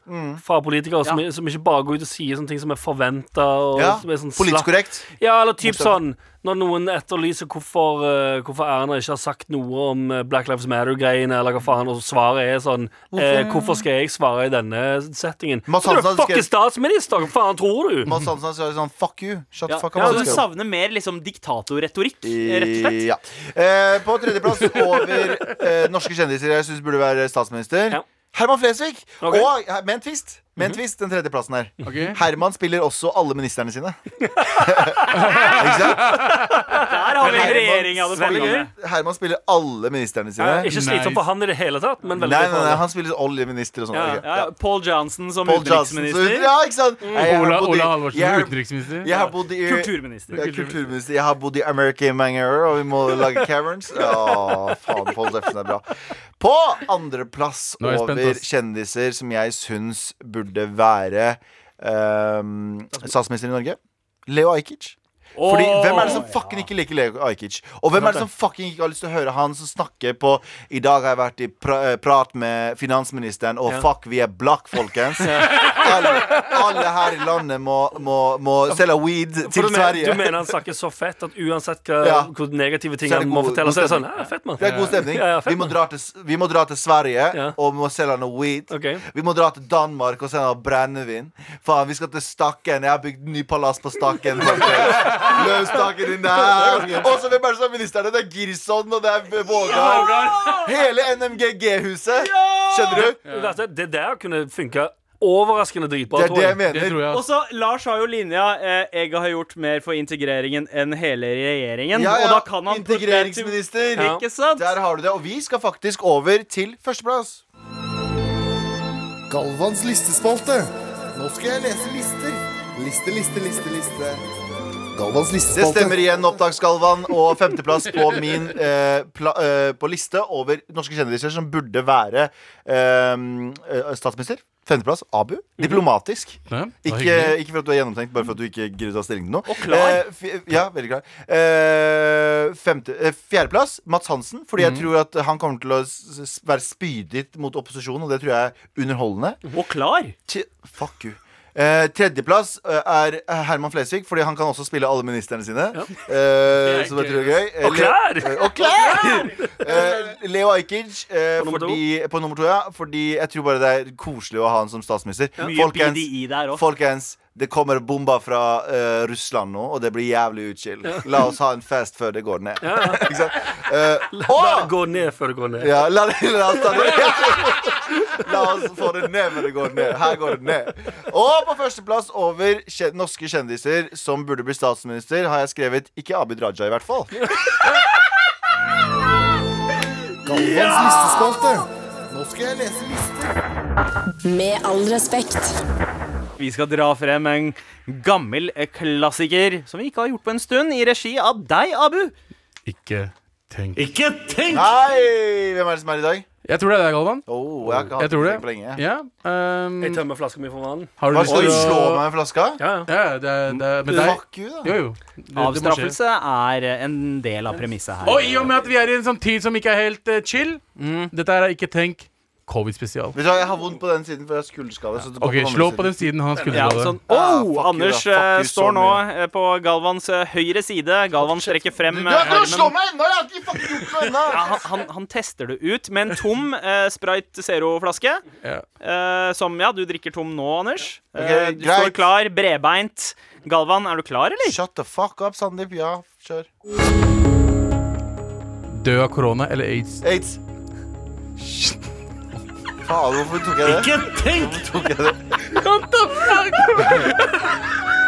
fra politikere som, som ikke bare går ut og sier sånne ting som er forventa. Ja, sånn Politisk korrekt. Ja, eller typ sånn når noen etterlyser hvorfor, eh, hvorfor Erna ikke har sagt noe om eh, Black Lives Matter-greiene, eller hva faen, og svaret er sånn eh, Hvorfor skal jeg svare i denne settingen? Så du er fucking statsminister! Hva faen tror du? Mads Hansen sa sånn Fuck you. Shut Ja, fuck up. ja, du savner mer liksom diktatorretorikk, rett og slett. Ja. Eh, på tredjeplass over eh, norske kjendiser jeg syns burde være statsminister. Ja. Herman Flesvig. Ok. Mhm. Og med en twist. Med en twist, den tredjeplassen her. Ok. Herman spiller også alle ministerne sine. Ikke sant? Der har vi en regjering. Herman spiller alle ministerne sine. Ja, ikke slitsomt for han i det hele tatt, men veldig Nei, nei, nei, han spiller oljeminister og sånn. Ja, Ok, Ja, ja, Paul Johnson som Paul Johnson, utenriksminister. Ja, ikke sant? Nei, jeg har Ola, bodd i- Ola Halvorsen, jeg har- utenriksminister. Jeg har bodd i Kulturminister. Ja, kulturminister. Jeg har bodd i America i mange år, og vi må lage caverns. Å, faen, Paul Steffensen er bra. På andreplass Nå er jeg spent, over ass. kjendiser som jeg syns burde være um, statsminister i Norge, Leo Ajkic. Fordi Hvem er det som fucking ikke liker Leo Ajkic? Og hvem er det som fucking ikke har lyst til å høre han som snakker på I dag har jeg vært i pra eh, prat med finansministeren, og fuck, vi er black, folkens. Alle, alle her i landet må, må, må selge weed til du, mener, Sverige. du mener han snakker så fett at uansett hva, Ja. hvor negative ting han må fortelle, så er det sånn ja, fett, mann. Det er god stemning. Ja, ja, fett, vi, må dra til, vi må dra til Sverige og vi må selge noe weed. Okay. Vi må dra til Danmark og selge brennevin. Faen, vi skal til Stakken. Jeg har bygd ny palass på Stakken. Løs Stakken din der. Og så hvem er det som er ministerne? Det er Girson, og det er Vågar. Hele NMGG-huset. Skjønner du? Det Det der kunne funka overraskende dritbra, Det er det jeg jeg. Det mener. tror jeg. Og så Lars har jo linja eh, 'Jeg har gjort mer for integreringen enn hele regjeringen'. Ja, Og ja. da kan han Integreringsminister. Til, Ikke sant? Der har du det. Og vi skal faktisk over til førsteplass. Galvans listespalte. Nå skal jeg lese lister. Liste, liste, liste, liste. Galvans Det stemmer igjen, Opptaksgalvan. Og femteplass på min eh, pla, eh, på liste over norske kjendiser som burde være eh, eh, statsminister. Femteplass Abu. Diplomatisk. Ja, Ikke, ikke for at du er gjennomtenkt, bare for at du ikke gidder å ta stilling til noe. Og klar. Eh, ja, veldig klar. Eh, femte, eh, fjerdeplass Mats Hansen. Fordi jeg tror at han kommer til å være spydig mot opposisjonen, og det tror jeg er underholdende. Og klar. T Fuck you. Eh, tredjeplass eh, er Herman Flesvig, fordi han kan også spille alle ministerne sine. Eh, så det tror jeg er gøy. Eh, Og klær! Eh, og klær! Eh, Leo Ajkic eh, På nummer på nummer to, ja. Fordi jeg tror bare det er koselig å ha han som statsminister. Mye Folkens, BDI der også folkens, det kommer bomber fra uh, Russland nå, og det blir jævlig utskill. La oss ha en fest før det går ned. Ja. uh, la, La det gå ned før det går ned. ja, la, la oss ta det La oss få det ned før det går ned. Her går det ned. Og på førsteplass over kjen norske kjendiser som burde bli statsminister, har jeg skrevet ikke Abid Raja, i hvert fall. Galvans listespalte. Nå skal jeg lese lister. Med all respekt. Vi skal dra frem en gammel eh, klassiker som vi ikke har gjort på en stund, i regi av deg, Abu. Ikke tenk. Ikke tenk! Nei! Hvem er det som er i dag? Jeg tror det er deg, Galvan. Oh, jeg har ikke Jeg hatt tror det på lenge. Ja. Um, Jeg tømmer flaska mi for vann. har du Hva lyst skal til du å slå meg med flaska? Ja, ja. Ja, det det med deg. Fuck you, da. Jo, jo. Det, det. Avstraffelse er eh, en del av premisset her. Og i og med at vi er i en sånn tid som ikke er helt uh, chill Dette er ikke tenk covid-spesial. Vet du hva, Jeg har vondt på den siden, for jeg har skulderskade. så det Ok, Slå andre på den siden han har Ja, slå sånn. Ah, Oh, fuck you, Anders da. Fuck eh, you så står nå mye. eh, på Galvans eh, høyre side. Galvan strekker frem Du eh, har ikke slå meg ennå! Jeg har ikke fucking gjort noe ennå! Ja, han, han, han tester det ut med en tom eh, Sprite Zero-flaske. Ja. Eh, som ja, du drikker tom nå, Anders. Eh, du greit. står klar, bredbeint. Galvan, er du klar, eller? Shut the fuck up, Sandeep. Ja, kjør. Dø av korona eller aids? Aids. Faen, hvorfor tok jeg det? Ikke tenk! Tok jeg det?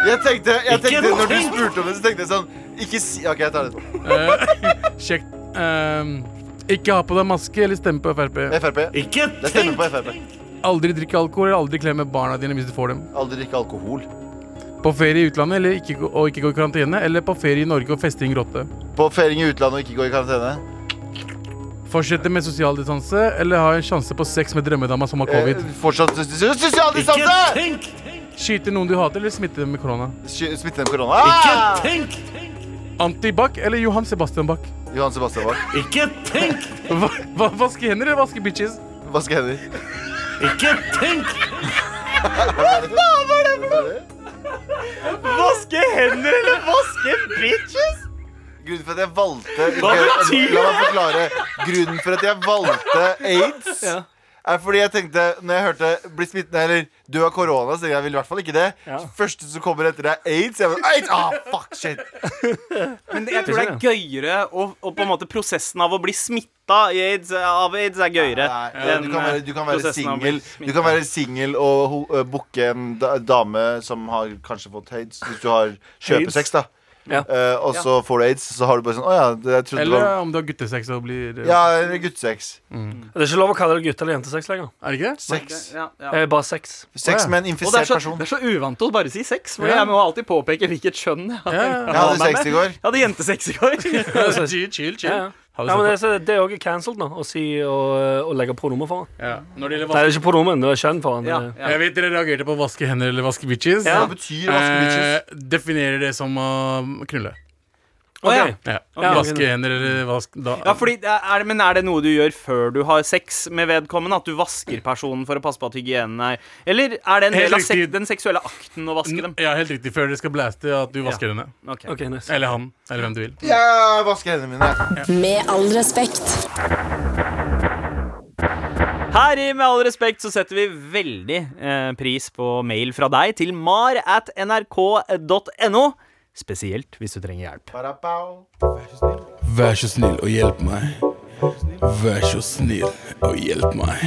Jeg tenkte, jeg tenkte Når du spurte om det, så tenkte jeg sånn Ikke si OK, jeg tar det. Eh, Sjekk. Um, ikke ha på deg maske eller stemme på Frp. Frp. Ikke Jeg stemmer på Frp. Aldri drikke alkohol eller aldri klemme barna dine hvis du får dem. Aldri drikke alkohol. På ferie i utlandet eller ikke, gå- og ikke gå i karantene. Eller på ferie i Norge og feste i en grotte. På feiring i utlandet og ikke gå i karantene. Fortsette med sosial distanse eller ha en sjanse på sex med drømmedama som har covid. Eh, fortsatt sos- sos- sosial distanse! Skyte noen du hater eller smitte dem med korona. Sky- Smitte dem med korona. Ah! Antibac eller Johan Sebastian Bach. Johan Sebastian Bach. Hva, Va vaske hender eller vaske bitches? Vaske hender. Ikke tenk! Hva var det for? Vaske hender eller vaske bitches? Grunnen for at jeg valgte La meg forklare. Grunnen for at jeg valgte aids, Ja. er fordi jeg tenkte Når jeg hørte 'bli smittet eller 'dø av korona', så jeg vil i hvert fall ikke det. Ja. Første som kommer etter det, er aids. Jeg bare, aids! Ah, fuck, shit. Men jeg tror det er gøyere og, og på en måte prosessen av å bli smitta aids, av aids er gøyere. Nei, enn, du kan være, du kan være singel. Du kan være singel og øh, booke en dame som har kanskje fått aids, hvis du har kjøpesex, da. Ja. Eh, og så får du aids, så har du bare sånn Å ja, det, jeg trodde det Eller var om du har guttesex og blir Ja, eller guttesex. Det er ikke lov å kalle det gutte- eller jentesex lenger. Er det ikke? Sex. Ja, ja. Det er bare sex. Sex med en Og det er, infisert så, person. det er så uvant å bare si sex, for Ja. jeg må alltid påpeke hvilket kjønn jeg har. Ja, ja, Jeg hadde sex i går. Jeg hadde jentesex i går. chill, chill, chill. Ja, ja. Har Ja, men det, det er òg cancelled nå, å si å, å legge pronomen foran. på- ja. Når det gjelder Nei, det er ikke pronomen, det er kjønn foran. Ja, ja. Jeg vet dere reagerte på vaske hender eller vaske bitches. Hva betyr vaske bitches? Eh, definerer det som å knulle. Å, ja. Ok. Ja. Ja, vaske hender eller vask da, Ja, fordi det er, Men er det noe du gjør før du har sex med vedkommende? At du vasker personen for å passe på at hygienen er Eller er det en del av sek den seksuelle akten å vaske dem? Ja, helt riktig. Før dere skal blaste, at du vasker henne. Okay. Okay, nice. Eller han. Eller hvem du vil. Jeg vasker hendene mine. Med all respekt. Her i Med all respekt så setter vi veldig eh, pris på mail fra deg til mar at nrk.no. Spesielt hvis du trenger hjelp. Parapau. Vær så snill og hjelp meg. Vær så snill og hjelp meg.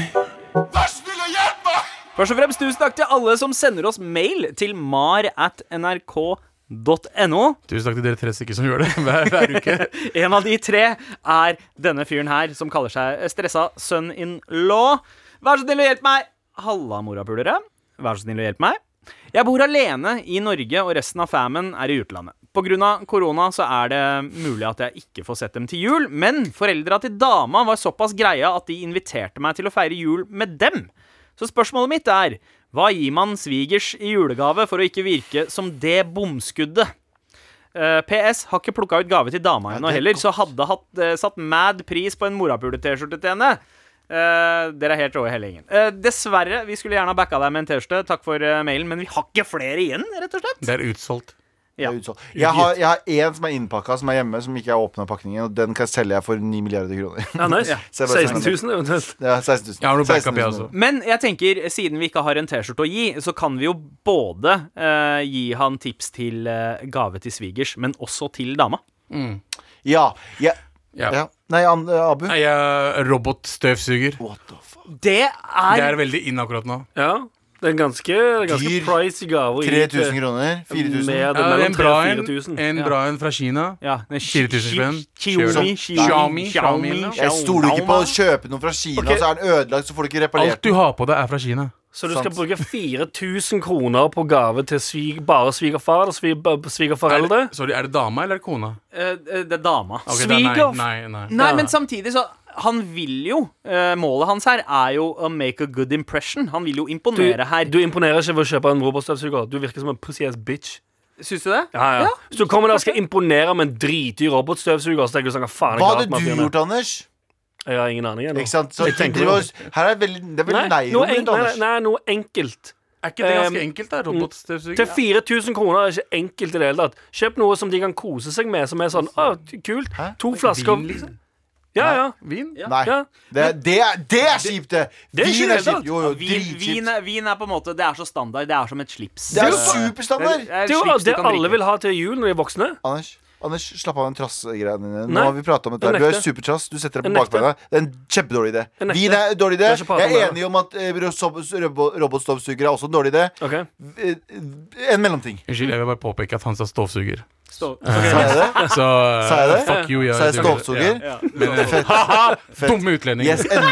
Først og fremst tusen takk til alle som sender oss mail til mar at nrk.no. Tusen takk til dere tre stykker som gjør det hver, hver uke. En av de tre er denne fyren her, som kaller seg stressa son-in-law. Vær så snill og hjelp meg! Halla, morapulere. Vær så snill og hjelp meg. Jeg bor alene i Norge, og resten av famen er i utlandet. Pga. korona så er det mulig at jeg ikke får sett dem til jul, men foreldra til dama var såpass greie at de inviterte meg til å feire jul med dem. Så spørsmålet mitt er hva gir man svigers i julegave for å ikke virke som det bomskuddet? Eh, PS har ikke plukka ut gave til dama ennå er heller, så hadde hatt, eh, satt mad pris på en morapule-T-skjorte til henne. Eh, dere er helt rå i hele gjengen. Uh, dessverre, vi skulle gjerne ha backa deg med en T-skjorte. Takk for uh, mailen, men vi har ikke flere igjen, rett og slett. Det er utsolgt. Det er utsolgt. Jeg har, jeg har en som er innpakka, som er hjemme, som ikke er åpna pakningen. Og den kan selge jeg for 9 milliarder kroner. Ja, nice. ja. 16 000 eventuelt. Ja, 16 000. Jeg har noe backup, jeg også. Men jeg tenker, siden vi ikke har en T-skjorte å gi, så kan vi jo både eh, gi han tips til gave til svigers, men også til dama. Ja. ja. Ja. ja. Nei, An Abu. Nei, Jeg er robotstøvsuger. What the? Det Det er er veldig inn akkurat nå. Ja, det er en ganske, ganske Dyr. pricy gave. å gi 3000 kroner? 4000? Med Ja, mellom en bra 3000 en, 4000. en bra en fra Kina. ja, det er 4000 spenn. Xiaomi, Xiaomi, Xiaomi, Xiaomi, Jeg stoler ikke på å kjøpe noe fra Kina, så er den ødelagt, så får du ikke reparert Alt du har på deg, er fra Kina. Så du skal Sant. bruke 4000 kroner på gave til svig, bare svigerfar eller svig, svigerforeldre? Er, sorry, er det dama eller er det kona? Eh, eh, det er dama. Ok, da, nei, Sviger- nei, nei. Nei, men samtidig så Han vil jo eh, Målet hans her er jo å make a good impression. Han vil jo Du, imponere her. du imponerer ikke ved å kjøpe en robotstøvsuger. Du virker som en pussy ass bitch. Syns du det? Ja, ja. Hvis du kommer der og skal imponere med en dritdyr robotstøvsuger, så tenker du sånn Hva faen er Hva galt hadde med du fyren er?» gjort, Anders? Jeg har ingen aning ennå. Ikke sant? Så Jeg tenker det var- her er veldig, det er veldig Nei, noe nei-rom en, nei, nei, noe enkelt. Er ikke det ganske Um, enkelt, da? Robotstøvsuger? Til 4000 kroner er ikke enkelt i det hele tatt. Kjøp noe som de kan kose seg med, som er sånn Å, kult. Hæ? To flasker Vin, liksom? Ja, ja. Vin? Nei, ja. det, det, er, det er kjipt, det! Det er ikke Vin det er sant. kjipt. Jo, jo, Vin, vin, dritkjipt. er- vin er på en måte Det er så standard. Det er som et slips. Det er jo Det superstandard! er et Det er jo slips du det kan alle drikke. vil ha til jul når de er voksne. Anders, Anders, slapp av den trassgreiene dine. Nå har vi pratet om dette. Du er supertrass. Du setter deg på bakbeina. Det er en kjempedårlig idé. Vin er en dårlig idé. Jeg er enig om at eh, robo- robo- robotstøvsuger er også en dårlig idé. Ok Eh, En mellomting. Unnskyld, jeg vil bare påpeke at han sa stovsuger. Stå- Sa jeg det? Så uh, Sa jeg det? fuck you. Ja, Sa jeg støvsuger? Ja. Eh. Dumme utlending. Yes, en...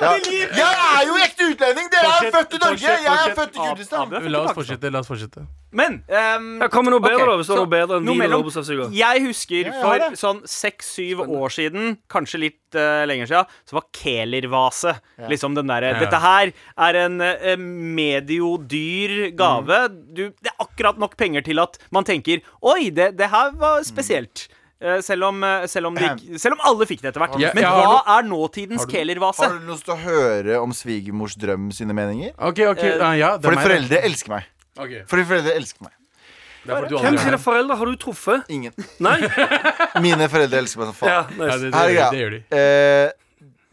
ja. Jeg er jo ekte utlending! Dere er Fortsett, født i Norge! fortsett, Jeg er født i Kurdistan. Er La oss fortsette. la oss fortsette Men um, Kom med noe bedre, da, hvis så noe bedre enn noe mellom- Jeg husker for sånn seks-syv år siden, kanskje litt uh, lenger siden, så var Kelervase liksom den derre Ja. Dette her er en uh, medio dyr gave. Du, det er akkurat nok penger til at man tenker Oi, det, det her var spesielt. Eh, selv, om, eh, selv, om de, selv om alle fikk det etter hvert. Ja, Men har hva er nåtidens Har Kehler-vase? du lyst til å høre om svigermors drøm sine meninger? Okay, okay. Eh, ah, ja, det Fordi foreldre det. elsker meg. Okay. Fordi foreldre elsker meg. Hvem sine foreldre har du truffet? Ingen. Nei? Mine foreldre elsker meg som faen. Ja, det, det, det gjør de. Eh,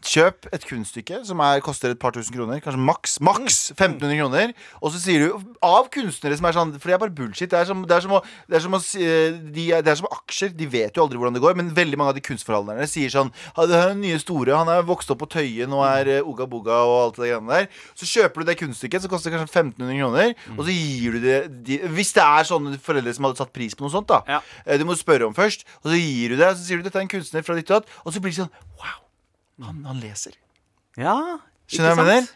kjøp et kunststykke som er, koster et par tusen kroner. Kanskje maks maks 1500 kroner. Og så sier du av kunstnere som er sånn For det er bare bullshit. Det er som, det er som, å, det er som, å, eh, de, det er som aksjer. De vet jo aldri hvordan det går. Men veldig mange av de kunstforhandlerne sier sånn Det er den nye store. Han er vokst opp på Tøyen og er Oga Boga og alt det greiene der. Så kjøper du det kunststykket som koster kanskje 1500 kroner, og så gir du det de, Hvis det er sånne foreldre som hadde satt pris på noe sånt, da. Ja. Eh, Du må spørre om først, og så gir du det. Og så sier du dette er en kunstner fra ditt og datt, og så blir det sånn Wow, han, han leser. Ja, Skjønner du hva jeg mener?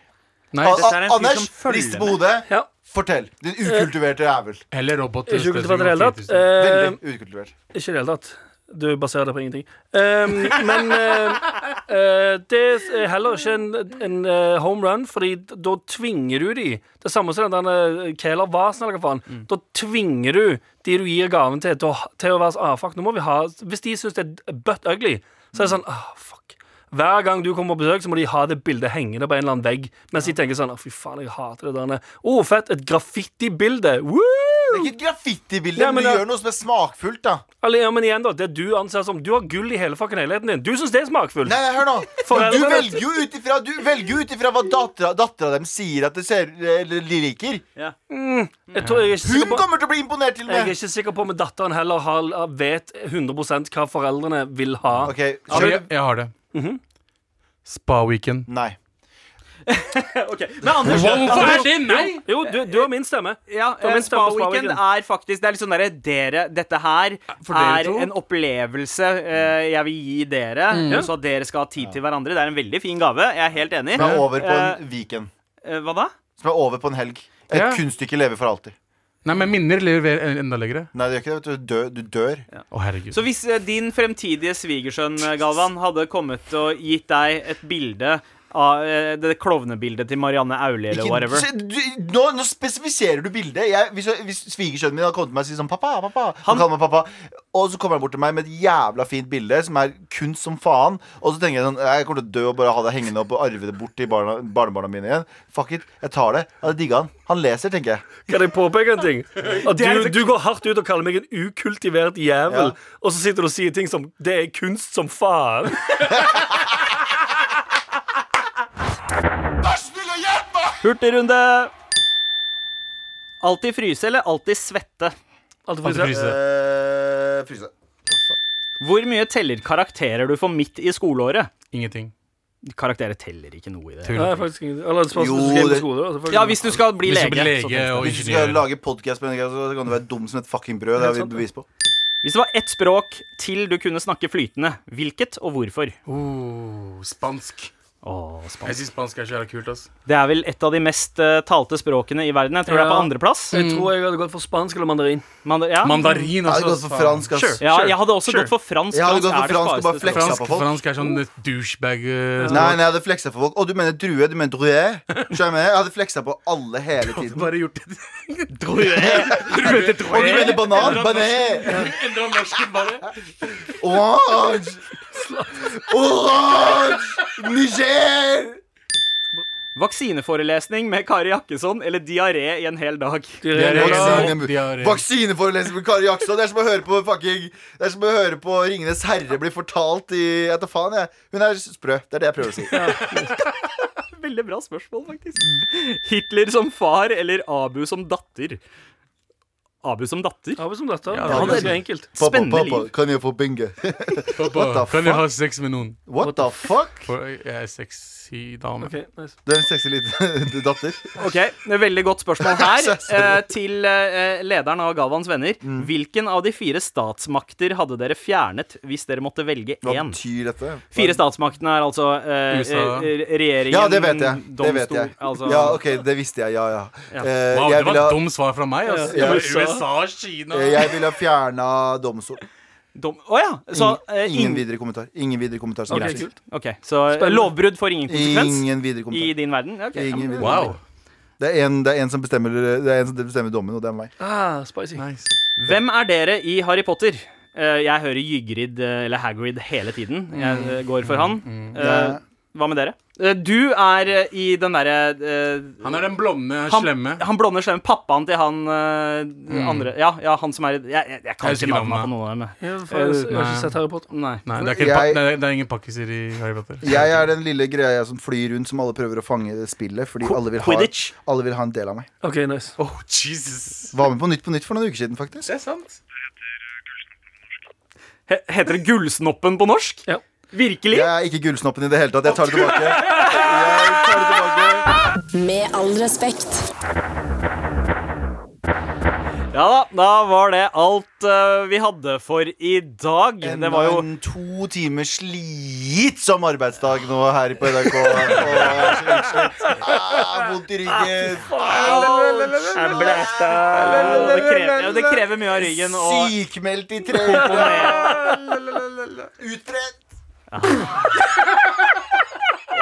Nei, A- dette er en fyr Anders, som følger rist på hodet. Ja. Fortell. Din ukultiverte jævel. Eller robot. Ikke ukultivert i det hele tatt. Eh, Eh, Veldig ukultivert. Ikke i det hele tatt. Du baserer det på ingenting. Um, men eh, eh, det er heller ikke en, en eh, home run, Fordi d- da tvinger du de Det samme som den uh, Kæler Vasen, eller hva faen. Mm. Da tvinger du de du gir gaven til, til å, til å være sånn ah, fuck, nå må vi ha Hvis de syns det er butt ugly, så er det sånn ah, fuck. Hver gang du kommer på besøk, så må de ha det bildet hengende på en eller annen vegg. Mens de tenker sånn Å, fy faen, jeg hater det der. Å, fett. Et graffitibilde. Woo! Det er ikke et graffitibilde, Ja, men men du da- gjør noe som er smakfullt, da. Alle, ja, men igjen da, Det du anser som Du har gull i hele fucking leiligheten din. Du syns det er smakfullt. Nei, nei, hør nå. Du velger jo ut ifra Du velger jo ut ifra hva dattera dattera dem sier at det ser, eller de liker. Tror, jeg, er ikke Hun kommer til å bli imponert, til og med. jeg er ikke sikker på om datteren heller har, vet 100% hva foreldrene vil ha. Okay, jeg, jeg har det. Spa-weekend. Nei. Ok, Men Anders, Hvorfor er det nei? Jo, du, du har min stemme. ja, eh, min stemme på Spa-weekend Spa-weekend. er faktisk Det er litt sånn derre Dere, dette her dere er to? en opplevelse uh, jeg vil gi dere. Mm. Så at dere skal ha tid til hverandre. Det er en veldig fin gave. Jeg er helt enig. Som er over på Eh, en weekend. Uh, hva da? Som er over på en helg. Et Ja. kunststykke lever for alltid. Nei, men minner lever enda lenger. Nei, det gjør ikke det. Du dør. Du dør. Å, herregud. Så hvis eh, din fremtidige svigersønn, eh, Galvan, hadde kommet og gitt deg et bilde av eh, det klovnebildet til Marianne Aulie eller Ikke- whatever du, nå, nå spesifiserer du bildet. Jeg, hvis hvis svigersønnen min hadde kommet til meg og sagt sånn Pappa, pappa Han, Han- meg pappa Og så kommer han bort til meg med et jævla fint bilde som er kunst som faen. Og så tenker jeg sånn Jeg kommer til å dø og bare ha det hengende opp og arve det bort til barna, barnebarna mine igjen. Fuck it. Jeg tar det. Jeg hadde digga han. Han leser, tenker jeg. Kan jeg påpeke en ting? At du, du går hardt ut og kaller meg en ukultivert jævel, Ja. og så sitter du og sier ting som 'det er kunst som faen'. Hurtigrunde! Alltid fryse eller alltid svette? Alltid fryse. Eh, fryse. Hvor mye teller karakterer du får midt i skoleåret? Ingenting. Karakterer teller ikke noe i det. Nei, faktisk ingenting. Eller det Jo, du det- skole. altså. Ja, hvis du skal bli lege. blir så lege og Hvis du skal lage podkast, så kan du være dum som et fucking brød. Det har vi bevis på. Hvis det var ett språk til du kunne snakke flytende, hvilket og hvorfor? Oh, spansk. Åh, Jeg synes syns spansk er så jævla kult. ass Det er vel et av de mest uh, talte språkene i verden. Jeg tror det er på andreplass. Mm. Jeg tror jeg hadde gått for spansk eller mandarin. Man, ja. Mandarin, Jeg hadde gått for fransk. Sure. ja, jeg hadde også Sure. gått for fransk. Jeg hadde gått for fransk og bare fleksa. Fransk, på folk. fransk er sånn douchebag uh, Nei, nei, jeg hadde fleksa på folk. Å, du mener drue? Du mener drue? Skjønner du hva jeg? Jeg hadde fleksa på alle hele tiden. Du hadde Bare gjort det. Og du mener banan? Banan! Endra norsken bare. Orange! Orange! Niger! Vaksineforelesning med Kari Jakkesson eller diaré i en hel dag. Vaksine- Diaré. Vaksineforelesning med Kari Jakkesson. Det er som å høre på fucking Det er som å høre på Ringenes herre bli fortalt i Jeg tar faen, jeg. Hun er sprø. Det er det jeg prøver å si. Veldig bra spørsmål, faktisk. Hitler som far eller Abu som datter? Abu som datter? Abu som datter. Ja, det er ganske enkelt. Pappa, Spennende pappa, liv. kan jeg få binge? Pappa, What the kan jeg fuck? ha sex med noen? What the fuck? For jeg er sexy dame. Ok, nice. Du er en sexy liten datter. Ok, Veldig godt spørsmål her eh, til eh, lederen av Galvans venner. Mm. Hvilken av de fire statsmakter hadde dere fjernet hvis dere måtte velge Hva betyr dette? Fire statsmaktene er altså eh, USA. eh, regjeringen, Ja, det vet jeg. Det vet jeg. Altså, Ja, OK, det visste jeg. Ja, ja. Ja. Eh, Wow, jeg det var et ha- dumt svar fra meg. Altså. Ja. USA, Kina jeg ville ha fjerna domstol. Dom Å ja! Så eh, Ingen videre kommentar. Ingen videre kommentar. okay, Greit. kult. Ok, Så Spennende. lovbrudd får ingen konsekvens Ingen videre i din verden? Ok, ja, Ingen men- videre Wow. Det er en, det er en som bestemmer Det er en som bestemmer dommen, og det er meg. Ah, spicy. Nice. Hvem er dere i Harry Potter? Uh, jeg hører Ygrid eh, eller Hagrid hele tiden. Jeg Mm. eh, går for han. Eh, Jeg, Hva med dere? Eh, Du er eh, i den derre uh, Han er den blonde, han, slemme. han blonde slemme pappaen til han eh, andre Ja, ja, han som er Jeg, jeg, jeg kan Jeg ikke navnet på noen av dem. Jeg, jeg har ikke sett Harry Potter. Nei. Nei, det er, ikke, Jeg- pa- det er, det er ingen pakkiser i Harry Potter. Jeg er den lille greia som flyr rundt, som alle prøver å fange i det spillet. Fordi alle vil, ha, alle vil ha en del av meg. OK, nice. Oh, Jesus. Var med på Nytt på Nytt for noen uker siden, faktisk. Det er sant. He, heter det Gullsnoppen på norsk? Ja. Virkelig? Jeg er ikke gullsnoppen i det hele tatt. Jeg tar det tilbake. Jeg tar det tilbake. Med all respekt. Ja da, da var det alt eh, vi hadde for i dag. Det var jo en to timer slitsom arbeidsdag nå her på NRK. Og er. Ah, vondt i ryggen. Jeg blæsta. Det krever, ja, det krever mye av ryggen. Og Sykmeldt i tre uker. Utbrent. Ah.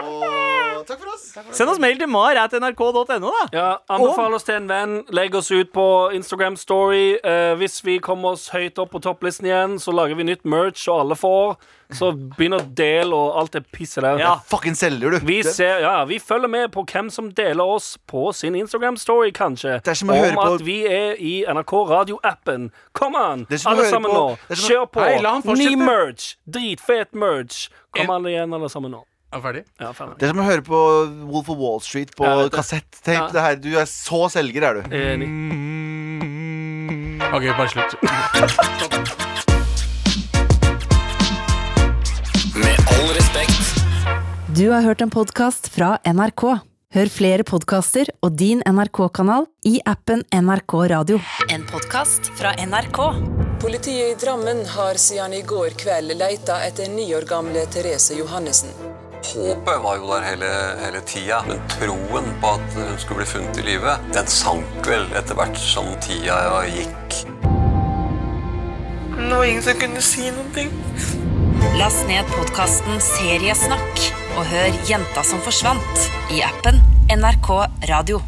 Og takk for oss. send oss mail til mar.nrk.no, da. Ja, Anbefal oss til en venn. Legg oss ut på Instagram Story. Eh, hvis vi kommer oss høyt opp på topplisten igjen, så lager vi nytt merch, og alle får. Så begynn å dele og alt det pisset der. Ja. Fucking selger, du. Vi, ser, ja, vi følger med på hvem som deler oss på sin Instagram Story, kanskje. Det er som å Om høre på- at vi er i NRK Radio-appen. Kom an, Det er som å alle høre sammen på- nå. det er som å- Kjør på. Hei, la han Ny merch. Dritfet merch. Kom alle igjen, alle sammen nå. Er ferdig? Ja, ferdig. Det er som å høre på Wolf of Wall Street på Ja, kassettape. Ja. Det her, Du er så selger, er du. Enig. OK, bare slutt. Med all respekt. Du har hørt en podkast fra NRK. Hør flere podkaster og din NRK-kanal i appen NRK Radio. En podkast fra NRK. Politiet i Drammen har siden i går kveld leita etter ni år gamle Therese Johannessen. Håpet var jo der hele, hele tida, men troen på at hun skulle bli funnet i live, den sank vel etter hvert som tida gikk. Det var ingen som kunne si noen ting. Last ned podkasten Seriesnakk og hør Jenta som forsvant i appen NRK Radio.